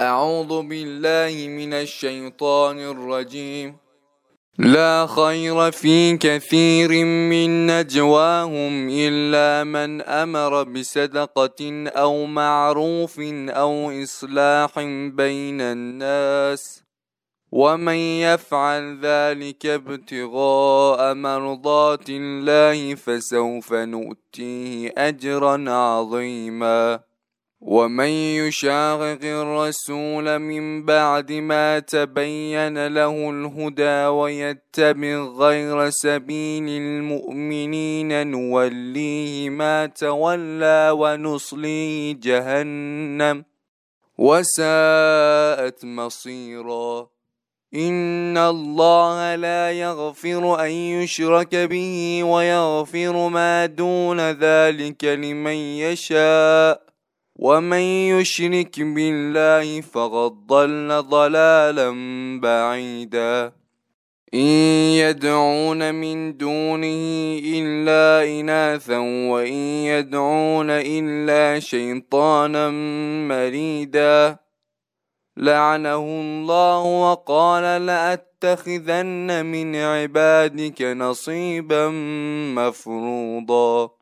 أعوذ بالله من الشيطان الرجيم. لا خير في كثير من نجواهم إلا من أمر بصدقة أو معروف أو إصلاح بين الناس. ومن يفعل ذلك ابتغاء مرضات الله فسوف نؤتيه أجرا عظيما. ومن يشاغق الرسول من بعد ما تبين له الهدى ويتبع غير سبيل المؤمنين نوليه ما تولى ونصليه جهنم وساءت مصيرا إن الله لا يغفر أن يشرك به ويغفر ما دون ذلك لمن يشاء ومن يشرك بالله فقد ضل ضلالا بعيدا. إن يدعون من دونه إلا إناثا وإن يدعون إلا شيطانا مريدا. لعنه الله وقال لأتخذن من عبادك نصيبا مفروضا.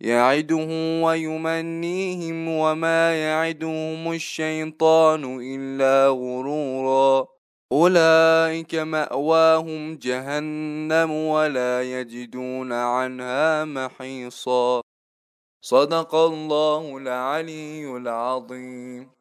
يعده ويمنيهم وما يعدهم الشيطان إلا غرورا. أولئك مأواهم جهنم ولا يجدون عنها محيصا. صدق الله العلي العظيم.